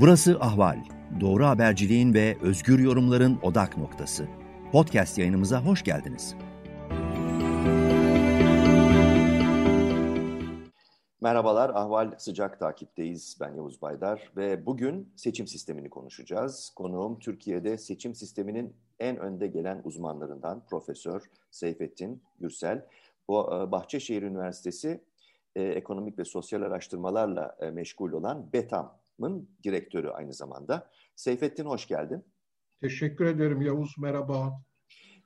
Burası Ahval. Doğru haberciliğin ve özgür yorumların odak noktası. Podcast yayınımıza hoş geldiniz. Merhabalar, Ahval sıcak takipteyiz. Ben Yavuz Baydar ve bugün seçim sistemini konuşacağız. Konuğum Türkiye'de seçim sisteminin en önde gelen uzmanlarından Profesör Seyfettin Gürsel. Bu e, Bahçeşehir Üniversitesi e, Ekonomik ve Sosyal Araştırmalarla e, meşgul olan BETAM'ın direktörü aynı zamanda. Seyfettin hoş geldin. Teşekkür ederim Yavuz, merhaba.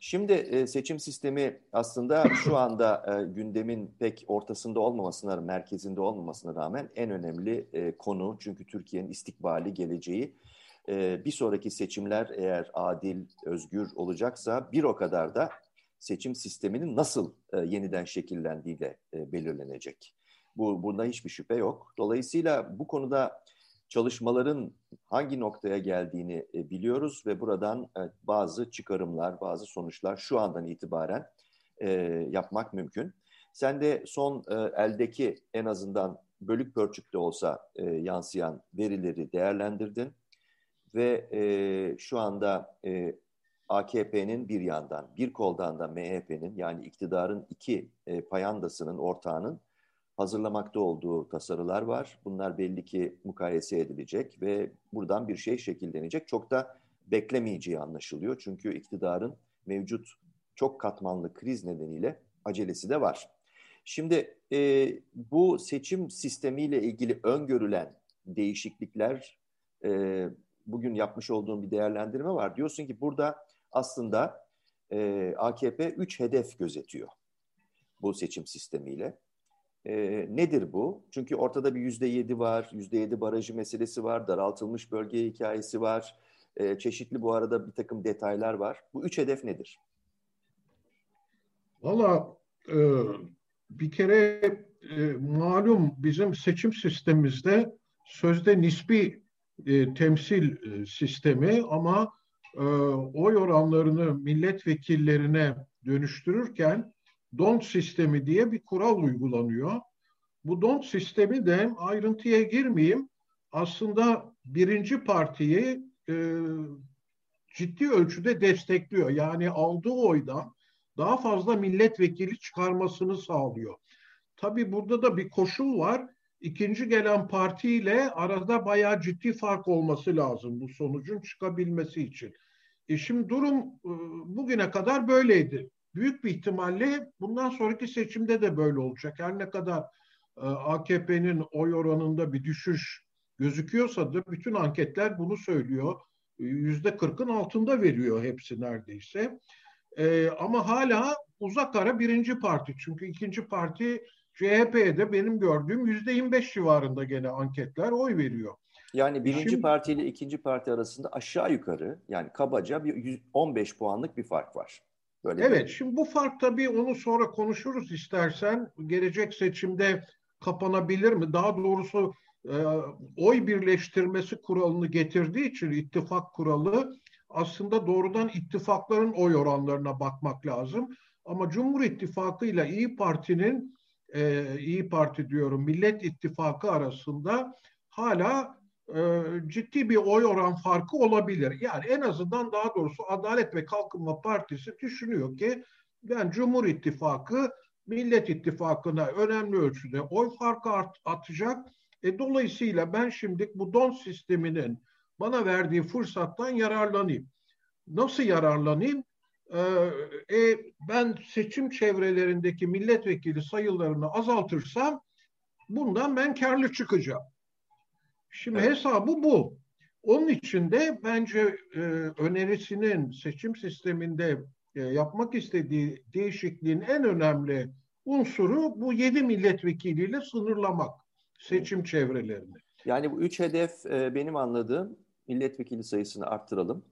Şimdi e, seçim sistemi aslında şu anda e, gündemin pek ortasında olmamasına, merkezinde olmamasına rağmen en önemli e, konu. Çünkü Türkiye'nin istikbali, geleceği. Bir sonraki seçimler eğer adil, özgür olacaksa bir o kadar da seçim sisteminin nasıl yeniden şekillendiğiyle belirlenecek. Bu bunda hiçbir şüphe yok. Dolayısıyla bu konuda çalışmaların hangi noktaya geldiğini e, biliyoruz ve buradan e, bazı çıkarımlar, bazı sonuçlar şu andan itibaren e, yapmak mümkün. Sen de son eldeki en azından bölük pörçükte olsa yansıyan verileri değerlendirdin ve şu anda AKP'nin bir yandan, bir koldan da MHP'nin yani iktidarın iki payandasının, ortağının hazırlamakta olduğu tasarılar var. Bunlar belli ki mukayese edilecek ve buradan bir şey şekillenecek. Çok da beklemeyeceği anlaşılıyor. Çünkü iktidarın mevcut çok katmanlı kriz nedeniyle acelesi de var. Şimdi e, bu seçim sistemiyle ilgili öngörülen değişiklikler e, bugün yapmış olduğum bir değerlendirme var. Diyorsun ki burada aslında e, AKP 3 hedef gözetiyor bu seçim sistemiyle. E, nedir bu? Çünkü ortada bir yüzde yedi var, yüzde yedi barajı meselesi var, daraltılmış bölge hikayesi var. E, çeşitli bu arada bir takım detaylar var. Bu üç hedef nedir? Valla e, bir kere e, malum bizim seçim sistemimizde sözde nispi e, temsil e, sistemi ama e, oy oranlarını milletvekillerine dönüştürürken don't sistemi diye bir kural uygulanıyor. Bu don't sistemi de ayrıntıya girmeyeyim. Aslında birinci partiyi e, ciddi ölçüde destekliyor. Yani aldığı oydan daha fazla milletvekili çıkarmasını sağlıyor. Tabii burada da bir koşul var. İkinci gelen partiyle arada bayağı ciddi fark olması lazım bu sonucun çıkabilmesi için. E şimdi durum e, bugüne kadar böyleydi büyük bir ihtimalle bundan sonraki seçimde de böyle olacak. Her ne kadar e, AKP'nin oy oranında bir düşüş gözüküyorsa da bütün anketler bunu söylüyor. Yüzde kırkın altında veriyor hepsi neredeyse. E, ama hala uzak ara birinci parti. Çünkü ikinci parti CHP'de benim gördüğüm yüzde 25 civarında gene anketler oy veriyor. Yani birinci Şimdi, parti ile ikinci parti arasında aşağı yukarı yani kabaca bir 15 puanlık bir fark var. Böyle evet, bir... şimdi bu fark tabii onu sonra konuşuruz istersen. Gelecek seçimde kapanabilir mi? Daha doğrusu e, oy birleştirmesi kuralını getirdiği için ittifak kuralı aslında doğrudan ittifakların oy oranlarına bakmak lazım. Ama Cumhur İttifakı ile İyi Parti'nin e, İyi Parti diyorum Millet İttifakı arasında hala e, ciddi bir oy oran farkı olabilir. Yani en azından daha doğrusu Adalet ve Kalkınma Partisi düşünüyor ki ben Cumhur İttifakı Millet İttifakı'na önemli ölçüde oy farkı art, atacak. E, dolayısıyla ben şimdi bu don sisteminin bana verdiği fırsattan yararlanayım. Nasıl yararlanayım? Ee, e, ben seçim çevrelerindeki milletvekili sayılarını azaltırsam bundan ben karlı çıkacağım. Şimdi evet. hesabı bu. Onun için de bence e, önerisinin seçim sisteminde e, yapmak istediği değişikliğin en önemli unsuru bu yedi milletvekiliyle sınırlamak seçim çevrelerini. Yani bu üç hedef e, benim anladığım milletvekili sayısını arttıralım.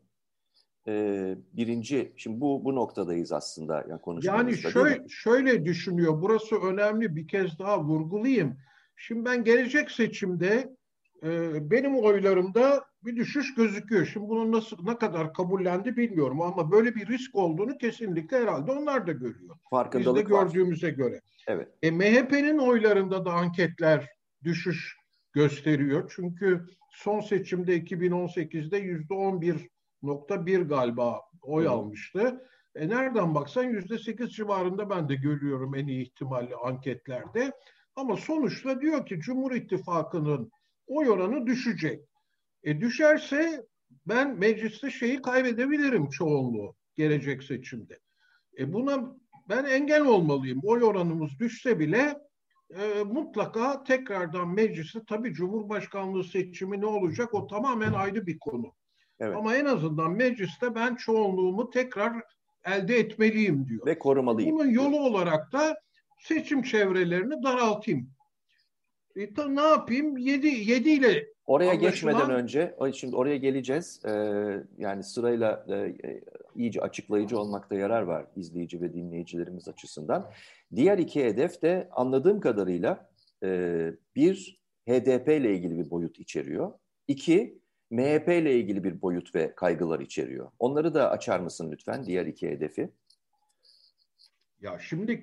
E, birinci, şimdi bu bu noktadayız aslında yani Yani şöyle, şöyle düşünüyor, burası önemli bir kez daha vurgulayayım. Şimdi ben gelecek seçimde e, benim oylarımda bir düşüş gözüküyor. Şimdi bunun nasıl ne kadar kabullendi bilmiyorum ama böyle bir risk olduğunu kesinlikle herhalde onlar da görüyor. Farkındalık Biz de gördüğümüze var. göre. Evet. E, MHP'nin oylarında da anketler düşüş gösteriyor. Çünkü son seçimde 2018'de yüzde 11.1 galiba oy Hı. almıştı. E nereden baksan yüzde 8 civarında ben de görüyorum en iyi ihtimalle anketlerde. Ama sonuçta diyor ki Cumhur İttifakı'nın oy oranı düşecek. E düşerse ben mecliste şeyi kaybedebilirim çoğunluğu gelecek seçimde. E buna ben engel olmalıyım. Oy oranımız düşse bile e, mutlaka tekrardan mecliste tabii Cumhurbaşkanlığı seçimi ne olacak o tamamen ayrı bir konu. Evet. Ama en azından mecliste ben çoğunluğumu tekrar elde etmeliyim diyor. Ve korumalıyım. Bunun yolu olarak da seçim çevrelerini daraltayım. E, ta, ne yapayım? 7 7 ile Oraya Anlaşılan... geçmeden önce, şimdi oraya geleceğiz. Ee, yani sırayla e, e, iyice açıklayıcı olmakta yarar var izleyici ve dinleyicilerimiz açısından. Diğer iki hedef de anladığım kadarıyla e, bir HDP ile ilgili bir boyut içeriyor. İki MHP ile ilgili bir boyut ve kaygılar içeriyor. Onları da açar mısın lütfen diğer iki hedefi? Ya şimdi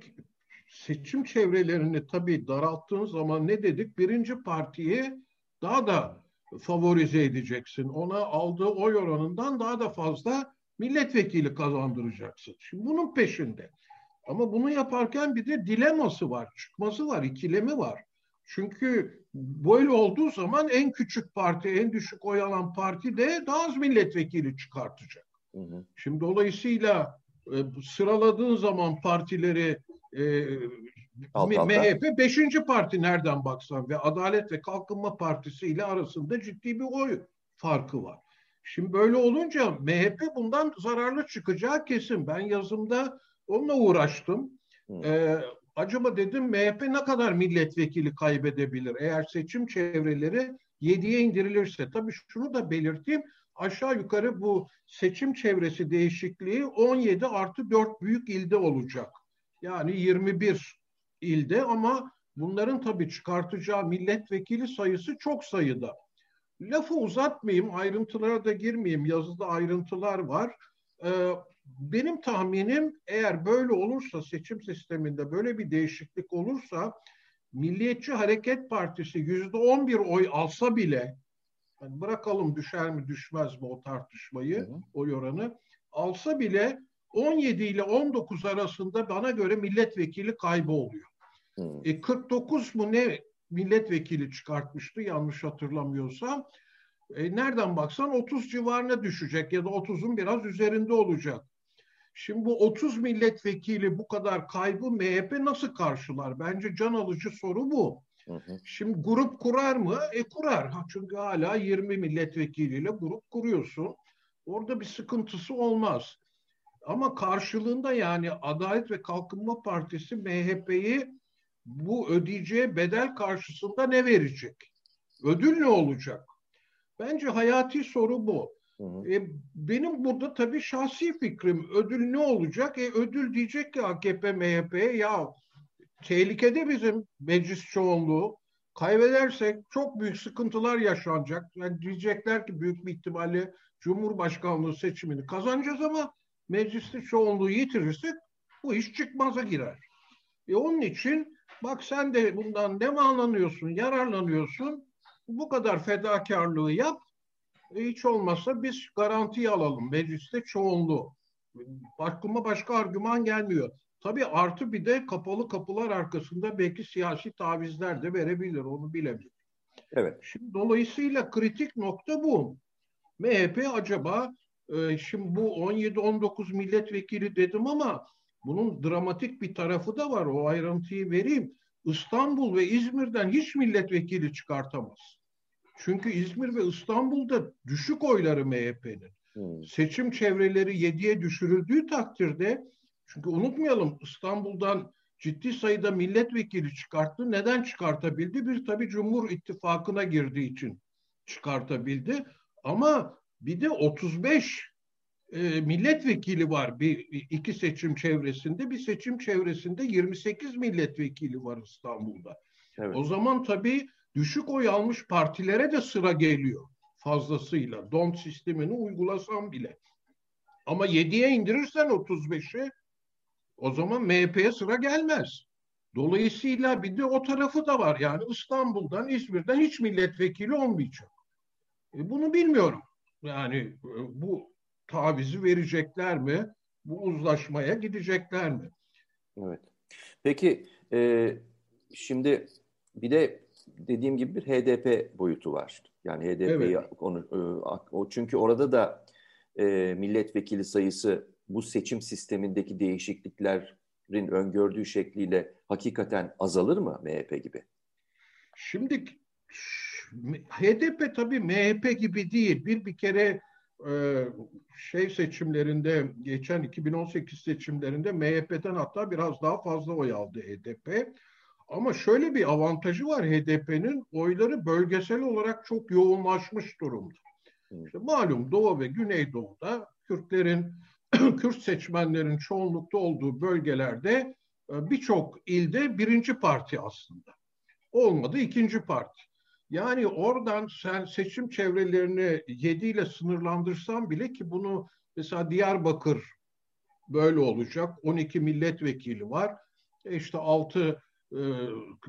seçim çevrelerini tabii daralttığın zaman ne dedik? Birinci partiyi daha da favorize edeceksin. Ona aldığı oy oranından daha da fazla milletvekili kazandıracaksın. Şimdi bunun peşinde. Ama bunu yaparken bir de dileması var, çıkması var, ikilemi var. Çünkü böyle olduğu zaman en küçük parti, en düşük oy alan parti de daha az milletvekili çıkartacak. Hı hı. Şimdi dolayısıyla e, sıraladığın zaman partileri e, Alt MHP beşinci parti nereden baksan ve Adalet ve Kalkınma Partisi ile arasında ciddi bir oy farkı var. Şimdi böyle olunca MHP bundan zararlı çıkacağı kesin. Ben yazımda onunla uğraştım. Ee, acaba dedim MHP ne kadar milletvekili kaybedebilir eğer seçim çevreleri 7'ye indirilirse? Tabii şunu da belirteyim. Aşağı yukarı bu seçim çevresi değişikliği 17 artı 4 büyük ilde olacak. Yani 21 ilde ama bunların tabii çıkartacağı milletvekili sayısı çok sayıda. Lafı uzatmayayım, ayrıntılara da girmeyeyim. Yazıda ayrıntılar var. Ee, benim tahminim eğer böyle olursa seçim sisteminde böyle bir değişiklik olursa Milliyetçi Hareket Partisi yüzde on bir oy alsa bile yani bırakalım düşer mi düşmez mi o tartışmayı, hı oy oranı alsa bile 17 ile 19 arasında bana göre milletvekili kaybı oluyor. Hmm. E, 49 mu ne milletvekili çıkartmıştı yanlış hatırlamıyorsam. E, nereden baksan 30 civarına düşecek ya da 30'un biraz üzerinde olacak. Şimdi bu 30 milletvekili bu kadar kaybı MHP nasıl karşılar? Bence can alıcı soru bu. Hı hı. Şimdi grup kurar mı? E kurar. Ha, çünkü hala 20 milletvekiliyle grup kuruyorsun. Orada bir sıkıntısı olmaz. Ama karşılığında yani Adalet ve Kalkınma Partisi MHP'yi bu ödeyeceği bedel karşısında ne verecek? Ödül ne olacak? Bence hayati soru bu. Hı hı. E, benim burada tabii şahsi fikrim ödül ne olacak? E, ödül diyecek ki AKP, MHP'ye ya tehlikede bizim meclis çoğunluğu. Kaybedersek çok büyük sıkıntılar yaşanacak. Yani diyecekler ki büyük bir ihtimalle Cumhurbaşkanlığı seçimini kazanacağız ama mecliste çoğunluğu yitirirsek bu iş çıkmaza girer. E onun için bak sen de bundan ne anlanıyorsun, yararlanıyorsun. Bu kadar fedakarlığı yap. E hiç olmazsa biz garantiyi alalım. Mecliste çoğunluğu. Aklıma başka argüman gelmiyor. Tabii artı bir de kapalı kapılar arkasında belki siyasi tavizler de verebilir. Onu bilemiyorum. Evet. Şimdi dolayısıyla kritik nokta bu. MHP acaba e, şimdi bu 17-19 milletvekili dedim ama bunun dramatik bir tarafı da var. O ayrıntıyı vereyim. İstanbul ve İzmir'den hiç milletvekili çıkartamaz. Çünkü İzmir ve İstanbul'da düşük oyları MHP'nin. Hmm. Seçim çevreleri 7'ye düşürüldüğü takdirde çünkü unutmayalım İstanbul'dan ciddi sayıda milletvekili çıkarttı. Neden çıkartabildi? Bir tabii Cumhur İttifakı'na girdiği için çıkartabildi. Ama bir de 35 e, milletvekili var bir iki seçim çevresinde. Bir seçim çevresinde 28 milletvekili var İstanbul'da. Evet. O zaman tabii düşük oy almış partilere de sıra geliyor fazlasıyla. Don sistemini uygulasan bile. Ama 7'ye indirirsen 35'e o zaman MHP'ye sıra gelmez. Dolayısıyla bir de o tarafı da var. Yani İstanbul'dan, İzmir'den hiç milletvekili olmayacak. E bunu bilmiyorum. Yani e, bu tavizi verecekler mi? Bu uzlaşmaya gidecekler mi? Evet. Peki e, şimdi bir de dediğim gibi bir HDP boyutu var. Yani HDP'yi evet. onu e, o çünkü orada da e, milletvekili sayısı bu seçim sistemindeki değişikliklerin öngördüğü şekliyle hakikaten azalır mı MHP gibi? Şimdi HDP tabii MHP gibi değil. Bir bir kere e, şey seçimlerinde geçen 2018 seçimlerinde MHP'den hatta biraz daha fazla oy aldı HDP. Ama şöyle bir avantajı var HDP'nin oyları bölgesel olarak çok yoğunlaşmış durumda. İşte malum Doğu ve Güneydoğu'da Kürtlerin, Kürt seçmenlerin çoğunlukta olduğu bölgelerde e, birçok ilde birinci parti aslında. Olmadı ikinci parti. Yani oradan sen seçim çevrelerini 7 ile sınırlandırsan bile ki bunu mesela Diyarbakır böyle olacak. 12 milletvekili var. E işte 6 e,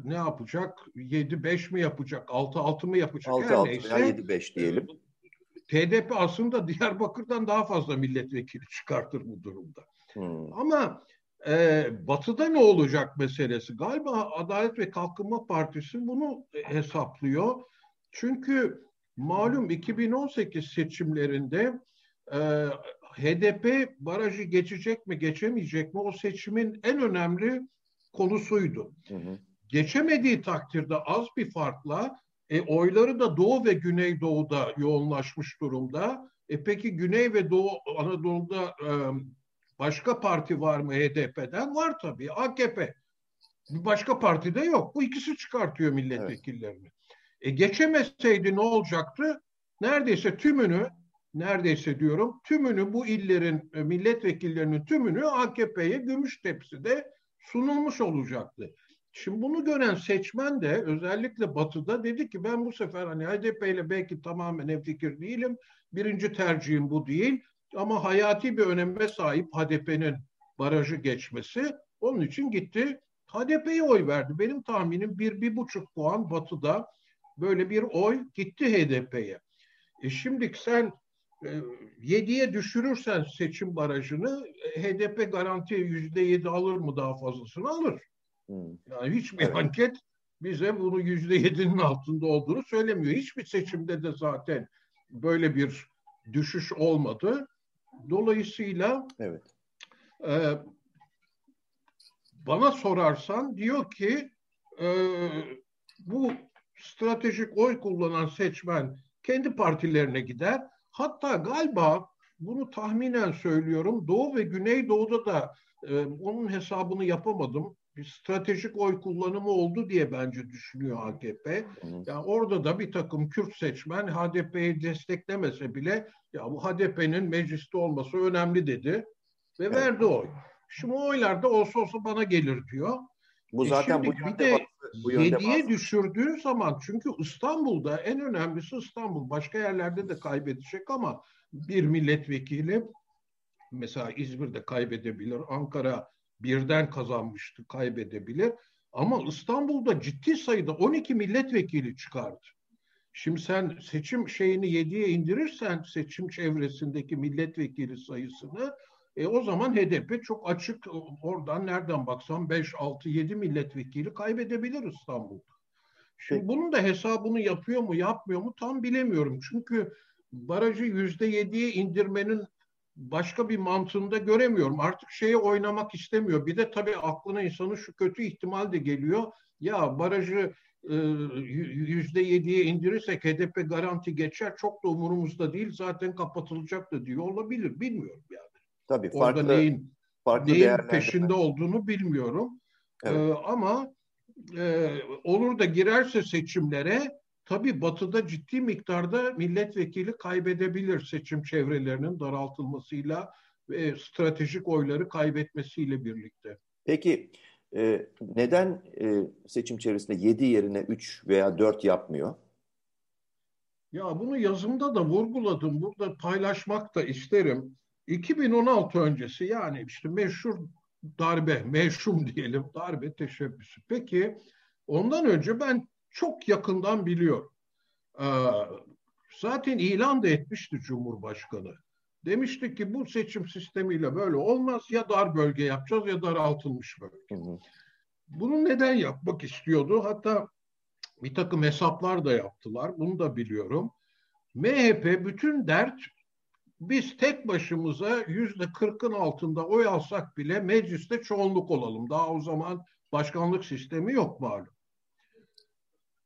ne yapacak? 7-5 mi yapacak? 6-6 mı yapacak? 6-6 veya 7-5 diyelim. TDP aslında Diyarbakır'dan daha fazla milletvekili çıkartır bu durumda. Hmm. Ama e, batı'da ne olacak meselesi? Galiba Adalet ve Kalkınma Partisi bunu hesaplıyor. Çünkü malum 2018 seçimlerinde e, HDP barajı geçecek mi geçemeyecek mi o seçimin en önemli konusuydu. Hı hı. Geçemediği takdirde az bir farkla e, oyları da Doğu ve Güneydoğu'da yoğunlaşmış durumda. E peki Güney ve Doğu Anadolu'da e, başka parti var mı HDP'den? Var tabii AKP. Başka partide yok. Bu ikisi çıkartıyor milletvekillerini. Evet. E geçemeseydi ne olacaktı? Neredeyse tümünü, neredeyse diyorum, tümünü bu illerin e, milletvekillerinin tümünü AKP'ye gümüş tepside sunulmuş olacaktı. Şimdi bunu gören seçmen de özellikle batıda dedi ki ben bu sefer hani HDP ile belki tamamen fikir değilim. Birinci tercihim bu değil. Ama hayati bir öneme sahip HDP'nin barajı geçmesi. Onun için gitti HDP'ye oy verdi. Benim tahminim bir, bir buçuk puan batıda böyle bir oy gitti HDP'ye. E şimdi sen e, 7'ye düşürürsen seçim barajını e, HDP garanti yüzde yedi alır mı daha fazlasını alır. Hmm. Yani hiçbir evet. anket bize bunu yüzde yedinin altında olduğunu söylemiyor. Hiçbir seçimde de zaten böyle bir düşüş olmadı. Dolayısıyla evet. e, bana sorarsan diyor ki e, bu stratejik oy kullanan seçmen kendi partilerine gider. Hatta galiba bunu tahminen söylüyorum Doğu ve Güneydoğu'da da e, onun hesabını yapamadım bir stratejik oy kullanımı oldu diye bence düşünüyor AKP. Yani orada da bir takım Kürt seçmen HDP'yi desteklemese bile ya bu HDP'nin mecliste olması önemli dedi ve verdi oy. Şimdi o oylar da olsa olsa bana gelir diyor. Bu e zaten bu bir de bu yediye düşürdüğü zaman çünkü İstanbul'da en önemlisi İstanbul. Başka yerlerde de kaybedecek ama bir milletvekili mesela İzmir'de kaybedebilir, Ankara birden kazanmıştı kaybedebilir. Ama İstanbul'da ciddi sayıda 12 milletvekili çıkardı. Şimdi sen seçim şeyini 7'ye indirirsen seçim çevresindeki milletvekili sayısını e, o zaman HDP çok açık oradan nereden baksan 5, 6, 7 milletvekili kaybedebilir İstanbul'da. Şimdi bunun da hesabını yapıyor mu yapmıyor mu tam bilemiyorum. Çünkü barajı yüzde yediye indirmenin başka bir mantığında göremiyorum. Artık şeye oynamak istemiyor. Bir de tabii aklına insanın şu kötü ihtimal de geliyor. Ya barajı e, yüzde yediye indirirsek HDP garanti geçer. Çok da umurumuzda değil. Zaten kapatılacak da diyor. Olabilir. Bilmiyorum yani. Tabii farklı, Orada neyin, farklı neyin peşinde olduğunu bilmiyorum. Evet. Ee, ama e, olur da girerse seçimlere Tabii batıda ciddi miktarda milletvekili kaybedebilir seçim çevrelerinin daraltılmasıyla ve stratejik oyları kaybetmesiyle birlikte. Peki e, neden e, seçim çevresinde 7 yerine 3 veya 4 yapmıyor? Ya bunu yazımda da vurguladım. Burada paylaşmak da isterim. 2016 öncesi yani işte meşhur darbe, meşhum diyelim, darbe teşebbüsü. Peki ondan önce ben çok yakından biliyorum. Ee, zaten ilan da etmişti Cumhurbaşkanı. Demişti ki bu seçim sistemiyle böyle olmaz. Ya dar bölge yapacağız ya daraltılmış bölge. Hı hı. Bunu neden yapmak istiyordu? Hatta bir takım hesaplar da yaptılar. Bunu da biliyorum. MHP bütün dert biz tek başımıza yüzde kırkın altında oy alsak bile mecliste çoğunluk olalım. Daha o zaman başkanlık sistemi yok malum.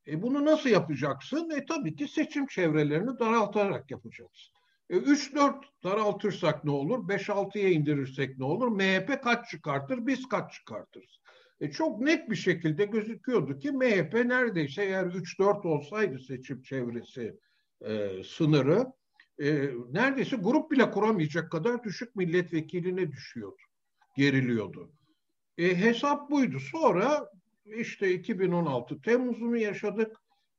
E bunu nasıl yapacaksın? E tabii ki seçim çevrelerini daraltarak yapacaksın. E 3-4 daraltırsak ne olur? 5-6'ya indirirsek ne olur? MHP kaç çıkartır? Biz kaç çıkartırız? E çok net bir şekilde gözüküyordu ki MHP neredeyse eğer 3-4 olsaydı seçim çevresi e, sınırı e, neredeyse grup bile kuramayacak kadar düşük milletvekiline düşüyordu, geriliyordu. E, hesap buydu. Sonra işte 2016 Temmuz'unu yaşadık.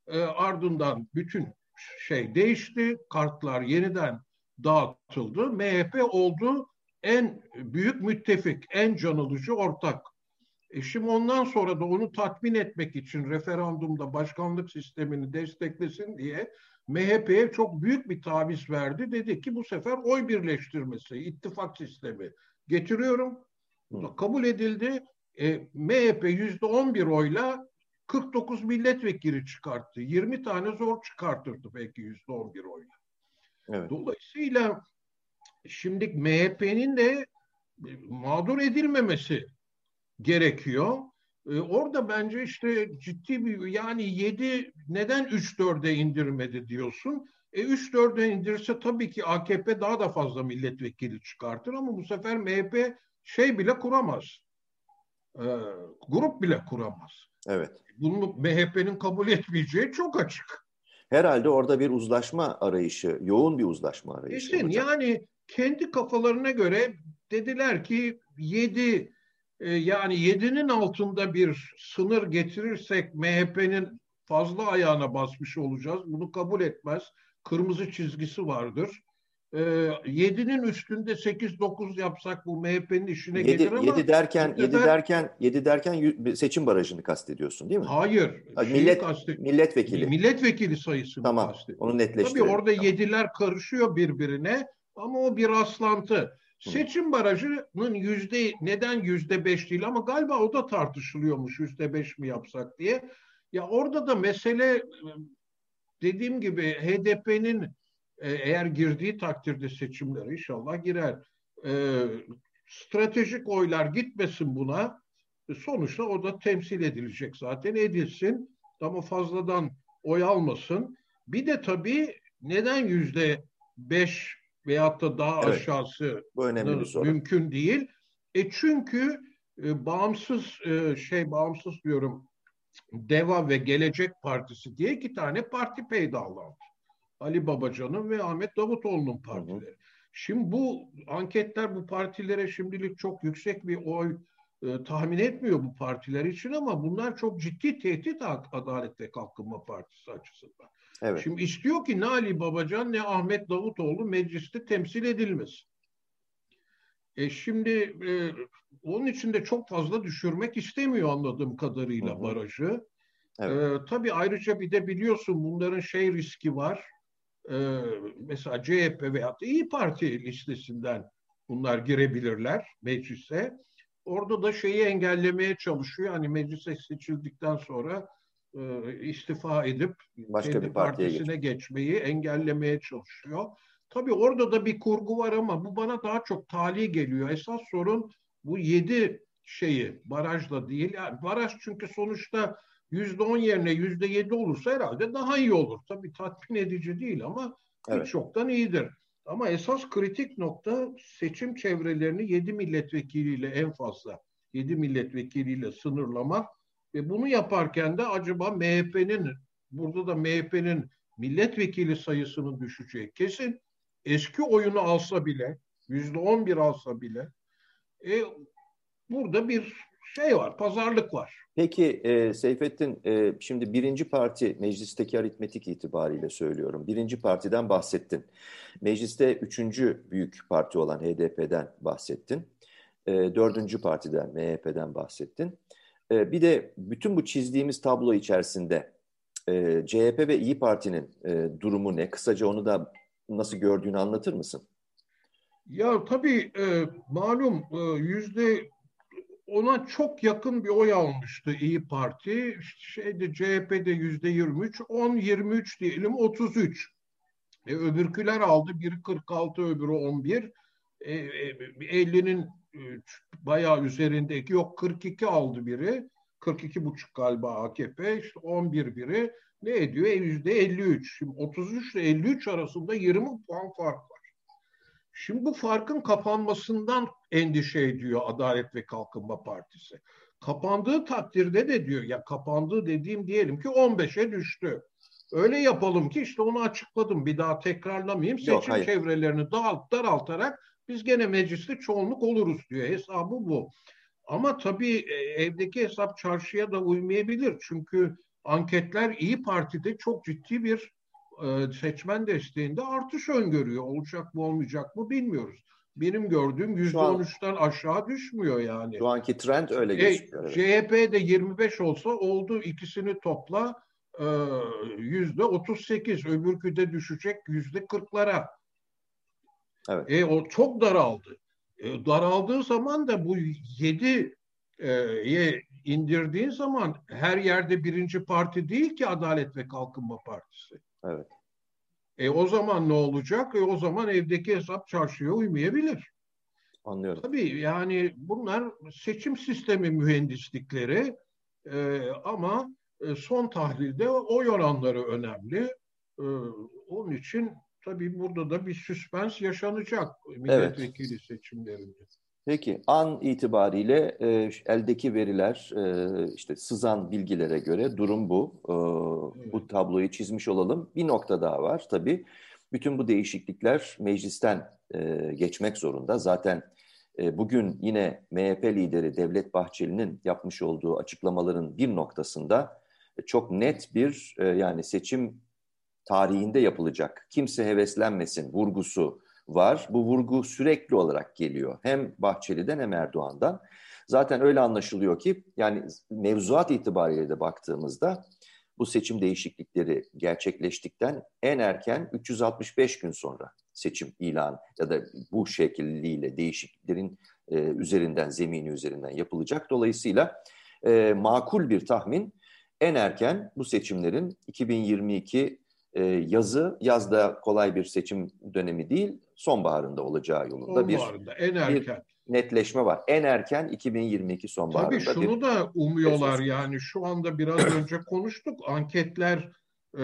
E, ardından bütün şey değişti. Kartlar yeniden dağıtıldı. MHP oldu en büyük müttefik, en canılıcı ortak. E şimdi ondan sonra da onu tatmin etmek için referandumda başkanlık sistemini desteklesin diye MHP'ye çok büyük bir taviz verdi. Dedi ki bu sefer oy birleştirmesi, ittifak sistemi getiriyorum. Bu da kabul edildi. E, MHP yüzde on bir oyla 49 milletvekili çıkarttı. 20 tane zor çıkartırdı belki yüzde on bir oyla. Evet. Dolayısıyla şimdi MHP'nin de mağdur edilmemesi gerekiyor. Ee, orada bence işte ciddi bir yani 7 neden 3-4'e indirmedi diyorsun. E 3-4'e indirse tabii ki AKP daha da fazla milletvekili çıkartır ama bu sefer MHP şey bile kuramaz. E, grup bile kuramaz. Evet. Bunu MHP'nin kabul etmeyeceği çok açık. Herhalde orada bir uzlaşma arayışı, yoğun bir uzlaşma arayışı. İşte yani kendi kafalarına göre dediler ki 7 e, yani 7'nin altında bir sınır getirirsek MHP'nin fazla ayağına basmış olacağız. Bunu kabul etmez. Kırmızı çizgisi vardır. E, 7'nin üstünde 8-9 yapsak bu MHP'nin işine 7, gelir ama 7 derken 7 derken 7 derken seçim barajını kastediyorsun değil mi? Hayır. Millet milletvekili. Milletvekili sayısı tamam, Onu netleştirelim. Tabii orada tamam. 7'ler karışıyor birbirine ama o bir aslantı. Seçim barajının yüzde neden yüzde beş değil ama galiba o da tartışılıyormuş yüzde beş mi yapsak diye. Ya orada da mesele dediğim gibi HDP'nin e, eğer girdiği takdirde seçimlere inşallah girer. E, stratejik oylar gitmesin buna. E, sonuçta o da temsil edilecek zaten edilsin ama fazladan oy almasın. Bir de tabii neden yüzde beş veyahut da daha evet. aşağısı Bu önemli bir soru. mümkün değil. E çünkü e, bağımsız e, şey bağımsız diyorum Deva ve Gelecek Partisi diye iki tane parti peydahlandı. Ali Babacan'ın ve Ahmet Davutoğlu'nun partileri. Hı hı. Şimdi bu anketler bu partilere şimdilik çok yüksek bir oy e, tahmin etmiyor bu partiler için ama bunlar çok ciddi tehdit Adalet ve Kalkınma Partisi açısından. Evet. Şimdi istiyor ki ne Ali Babacan ne Ahmet Davutoğlu mecliste temsil edilmesin. E şimdi e, onun için de çok fazla düşürmek istemiyor anladığım kadarıyla hı hı. barajı. Evet. E, tabii ayrıca bir de biliyorsun bunların şey riski var. E, mesela CHP veya İyi Parti listesinden bunlar girebilirler meclise. Orada da şeyi engellemeye çalışıyor. Hani meclise seçildikten sonra e, istifa edip Başka kendi bir partisine geç. geçmeyi engellemeye çalışıyor. Tabii orada da bir kurgu var ama bu bana daha çok tali geliyor. Esas sorun bu yedi şeyi barajla değil. Yani baraj çünkü sonuçta yüzde on yerine yüzde yedi olursa herhalde daha iyi olur. Tabii tatmin edici değil ama evet. çoktan iyidir. Ama esas kritik nokta seçim çevrelerini yedi milletvekiliyle en fazla yedi milletvekiliyle sınırlamak ve bunu yaparken de acaba MHP'nin burada da MHP'nin milletvekili sayısının düşeceği kesin. Eski oyunu alsa bile yüzde on bir alsa bile e, burada bir şey var, pazarlık var. Peki e, Seyfettin, e, şimdi birinci parti meclisteki aritmetik itibariyle söylüyorum. Birinci partiden bahsettin. Mecliste üçüncü büyük parti olan HDP'den bahsettin. E, dördüncü partiden, MHP'den bahsettin. E, bir de bütün bu çizdiğimiz tablo içerisinde e, CHP ve İyi Parti'nin e, durumu ne? Kısaca onu da nasıl gördüğünü anlatır mısın? Ya tabii e, malum e, yüzde ona çok yakın bir oy almıştı İyi Parti. Şeyde CHP'de yüzde 23, 10 23 diyelim 33. E, öbürküler aldı. Biri 46, öbürü 11. E, e, 50'nin e, bayağı üzerindeki yok 42 aldı biri. 42 buçuk galiba AKP. İşte 11 biri. Ne ediyor? E, yüzde 53. Şimdi 33 ile 53 arasında 20 puan fark var. Şimdi bu farkın kapanmasından endişe ediyor Adalet ve Kalkınma Partisi. Kapandığı takdirde de diyor ya kapandığı dediğim diyelim ki 15'e düştü. Öyle yapalım ki işte onu açıkladım bir daha tekrarlamayayım. Seçim Yok, hayır. çevrelerini dağıt, daraltarak biz gene mecliste çoğunluk oluruz diyor. Hesabı bu. Ama tabii e, evdeki hesap çarşıya da uymayabilir. Çünkü anketler İyi Parti'de çok ciddi bir e, seçmen desteğinde artış öngörüyor. Olacak mı olmayacak mı bilmiyoruz. Benim gördüğüm yüzde on üçten aşağı düşmüyor yani. Şu anki trend öyle gözüküyor. E, CHP de 25 olsa oldu ikisini topla e, yüzde 38 öbürkü de düşecek yüzde 40'lara. Evet. E, o çok daraldı. E, daraldığı zaman da bu 7 ye indirdiğin zaman her yerde birinci parti değil ki Adalet ve Kalkınma Partisi. Evet. E o zaman ne olacak? E o zaman evdeki hesap çarşıya uymayabilir. Anlıyorum. Tabii yani bunlar seçim sistemi mühendislikleri e, ama e, son tahlilde oy oranları önemli. E, onun için tabii burada da bir süspens yaşanacak milletvekili evet. seçimlerinde. Peki an itibariyle e, eldeki veriler e, işte sızan bilgilere göre durum bu. E, evet. Bu tabloyu çizmiş olalım. Bir nokta daha var tabii. Bütün bu değişiklikler meclisten e, geçmek zorunda. Zaten e, bugün yine MHP lideri Devlet Bahçeli'nin yapmış olduğu açıklamaların bir noktasında e, çok net bir e, yani seçim tarihinde yapılacak kimse heveslenmesin vurgusu var. Bu vurgu sürekli olarak geliyor. Hem Bahçeli'den hem Erdoğan'dan. Zaten öyle anlaşılıyor ki yani mevzuat itibariyle de baktığımızda bu seçim değişiklikleri gerçekleştikten en erken 365 gün sonra seçim ilan ya da bu şekilliyle değişikliklerin e, üzerinden, zemini üzerinden yapılacak. Dolayısıyla e, makul bir tahmin en erken bu seçimlerin 2022 e, yazı, yazda kolay bir seçim dönemi değil, sonbaharında olacağı yolunda bir, en erken. bir netleşme var. En erken 2022 sonbaharında. Tabii şunu bir, da umuyorlar yani şu anda biraz önce konuştuk anketler e,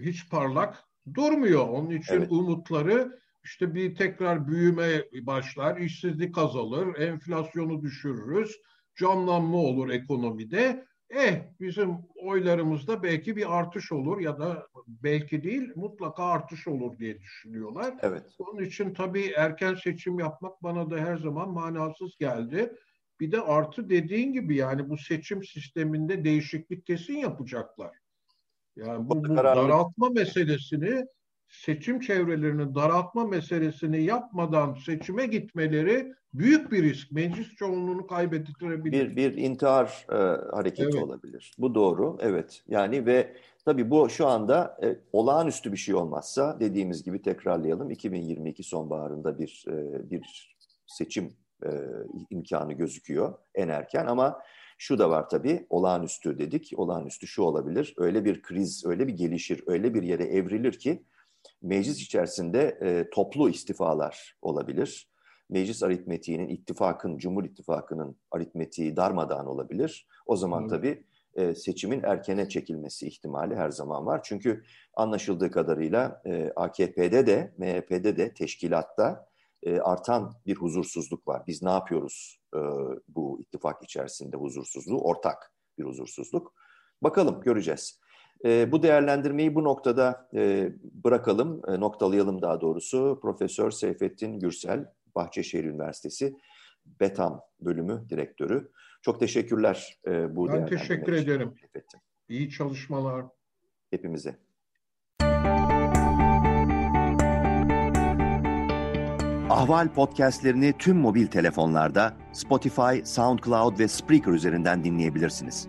hiç parlak durmuyor. Onun için evet. umutları işte bir tekrar büyüme başlar, işsizlik azalır, enflasyonu düşürürüz, canlanma olur ekonomide. Eh bizim oylarımızda belki bir artış olur ya da belki değil mutlaka artış olur diye düşünüyorlar. Evet. Onun için tabii erken seçim yapmak bana da her zaman manasız geldi. Bir de artı dediğin gibi yani bu seçim sisteminde değişiklik kesin yapacaklar. Yani bu, bu daraltma meselesini seçim çevrelerinin daraltma meselesini yapmadan seçime gitmeleri büyük bir risk. Meclis çoğunluğunu kaybettirebilir. Bir, bir intihar e, hareketi evet. olabilir. Bu doğru. Evet. Yani ve tabii bu şu anda e, olağanüstü bir şey olmazsa dediğimiz gibi tekrarlayalım. 2022 sonbaharında bir e, bir seçim e, imkanı gözüküyor en erken ama şu da var tabii olağanüstü dedik. Olağanüstü şu olabilir. Öyle bir kriz, öyle bir gelişir, öyle bir yere evrilir ki meclis içerisinde e, toplu istifalar olabilir. Meclis aritmetiğinin, ittifakın, Cumhur İttifakı'nın aritmetiği darmadağın olabilir. O zaman evet. tabii e, seçimin erkene çekilmesi ihtimali her zaman var. Çünkü anlaşıldığı kadarıyla e, AKP'de de, MHP'de de, teşkilatta e, artan bir huzursuzluk var. Biz ne yapıyoruz e, bu ittifak içerisinde huzursuzluğu? Ortak bir huzursuzluk. Bakalım, göreceğiz. E, bu değerlendirmeyi bu noktada e, bırakalım, e, noktalayalım daha doğrusu. Profesör Seyfettin Gürsel, Bahçeşehir Üniversitesi BETAM bölümü direktörü. Çok teşekkürler e, bu Ben teşekkür ederim. Seyfettin. İyi çalışmalar. Hepimize. Ahval podcastlerini tüm mobil telefonlarda Spotify, SoundCloud ve Spreaker üzerinden dinleyebilirsiniz.